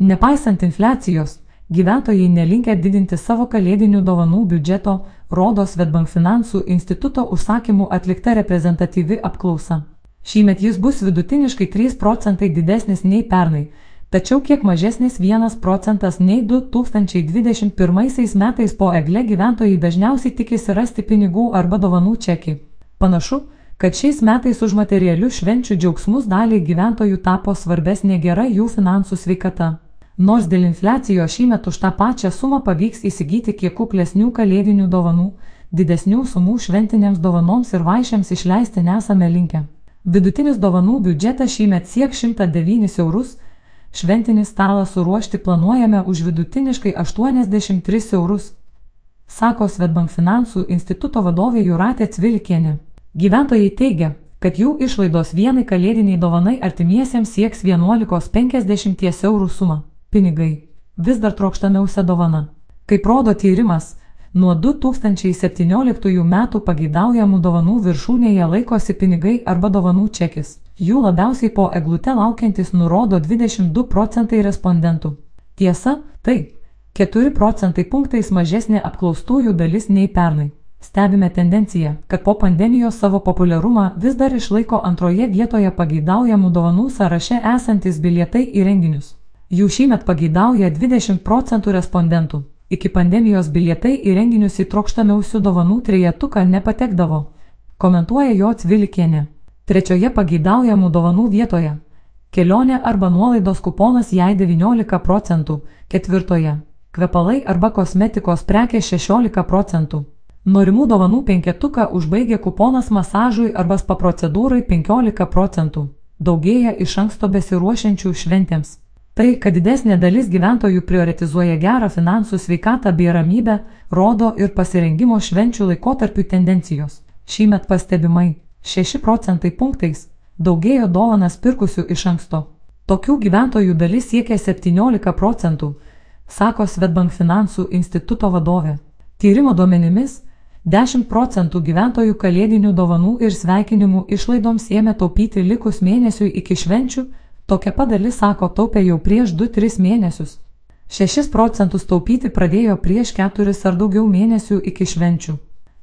Nepaisant infliacijos, gyventojai nelinkę didinti savo kalėdinių dovanų biudžeto, rodo Svetbank finansų instituto užsakymų atlikta reprezentatyvi apklausa. Šįmet jis bus vidutiniškai 3 procentai didesnis nei pernai, tačiau kiek mažesnis 1 procentas nei 2021 metais po egle gyventojai dažniausiai tikisi rasti pinigų arba dovanų čekį. Panašu, kad šiais metais už materialių švenčių džiaugsmus daliai gyventojų tapo svarbesnė gera jų finansų sveikata. Nors dėl infliacijos šįmet už tą pačią sumą pavyks įsigyti kiek kuklesnių kalėdinių dovanų, didesnių sumų šventinėms dovanoms ir vaišėms išleisti nesame linkę. Vidutinis dovanų biudžetas šįmet siek 109 eurus, šventinį stalą suruošti planuojame už vidutiniškai 83 eurus, sako Svetbank finansų instituto vadovė Juratė Cvilikienė. Gyventojai teigia, kad jų išlaidos vienai kalėdiniai dovanai artimiesiems sieks 11,50 eurų sumą. Pinigai vis dar trokštamiausia dovana. Kaip rodo tyrimas, nuo 2017 metų pageidaujamų dovanų viršūnėje laikosi pinigai arba dovanų čekis. Jų labiausiai po eglute laukiantis nurodo 22 procentai respondentų. Tiesa, tai 4 procentai punktais mažesnė apklaustųjų dalis nei pernai. Stebime tendenciją, kad po pandemijos savo populiarumą vis dar išlaiko antroje vietoje pageidaujamų dovanų sąraše esantis bilietai į renginius. Jų šįmet pageidauja 20 procentų respondentų. Iki pandemijos bilietai į renginius į trokštamiausių dovanų trejetuką nepatekdavo, komentuoja jo Cvilikienė. Trečioje pageidaujamų dovanų vietoje - kelionė arba nuolaidos kuponas jai 19 procentų, ketvirtoje - kvepalai arba kosmetikos prekė 16 procentų. Norimų dovanų penketuką užbaigia kuponas masažui arba spa procedūrai 15 procentų. Daugėja iš anksto besiruošiančių šventėms. Tai, kad didesnė dalis gyventojų prioritizuoja gerą finansų sveikatą bei ramybę, rodo ir pasirengimo švenčių laikotarpių tendencijos. Šįmet pastebimai 6 procentai punktais daugėjo dovanas pirkusių iš anksto. Tokių gyventojų dalis siekia 17 procentų, sako Svetbank finansų instituto vadovė. Tyrimo duomenimis 10 procentų gyventojų kalėdinių dovanų ir sveikinimų išlaidoms ėmė taupyti likus mėnesiui iki švenčių, tokia padalis sako taupė jau prieš 2-3 mėnesius. 6 procentus taupyti pradėjo prieš 4 ar daugiau mėnesių iki švenčių.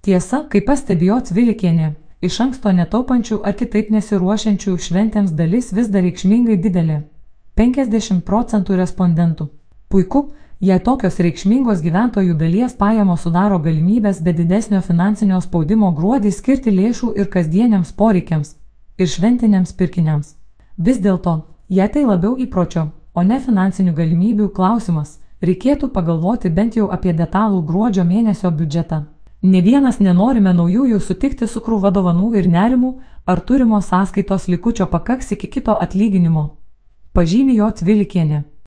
Tiesa, kaip pastebėjo Cvilikienė, iš anksto netaupančių ar kitaip nesiruošiančių šventėms dalis vis dar reikšmingai didelė - 50 procentų respondentų. Puiku, jei tokios reikšmingos gyventojų dalies pajamos sudaro galimybės be didesnio finansinio spaudimo gruodį skirti lėšų ir kasdieniams poreikiams, ir šventiniams pirkiniams. Vis dėlto, jei tai labiau įpročio, o ne finansinių galimybių klausimas, reikėtų pagalvoti bent jau apie detalų gruodžio mėnesio biudžetą. Ne vienas nenorime naujųjų sutikti su krūva dovanų ir nerimų, ar turimo sąskaitos likučio pakaks iki kito atlyginimo. Pažymė jo Cvilikienė.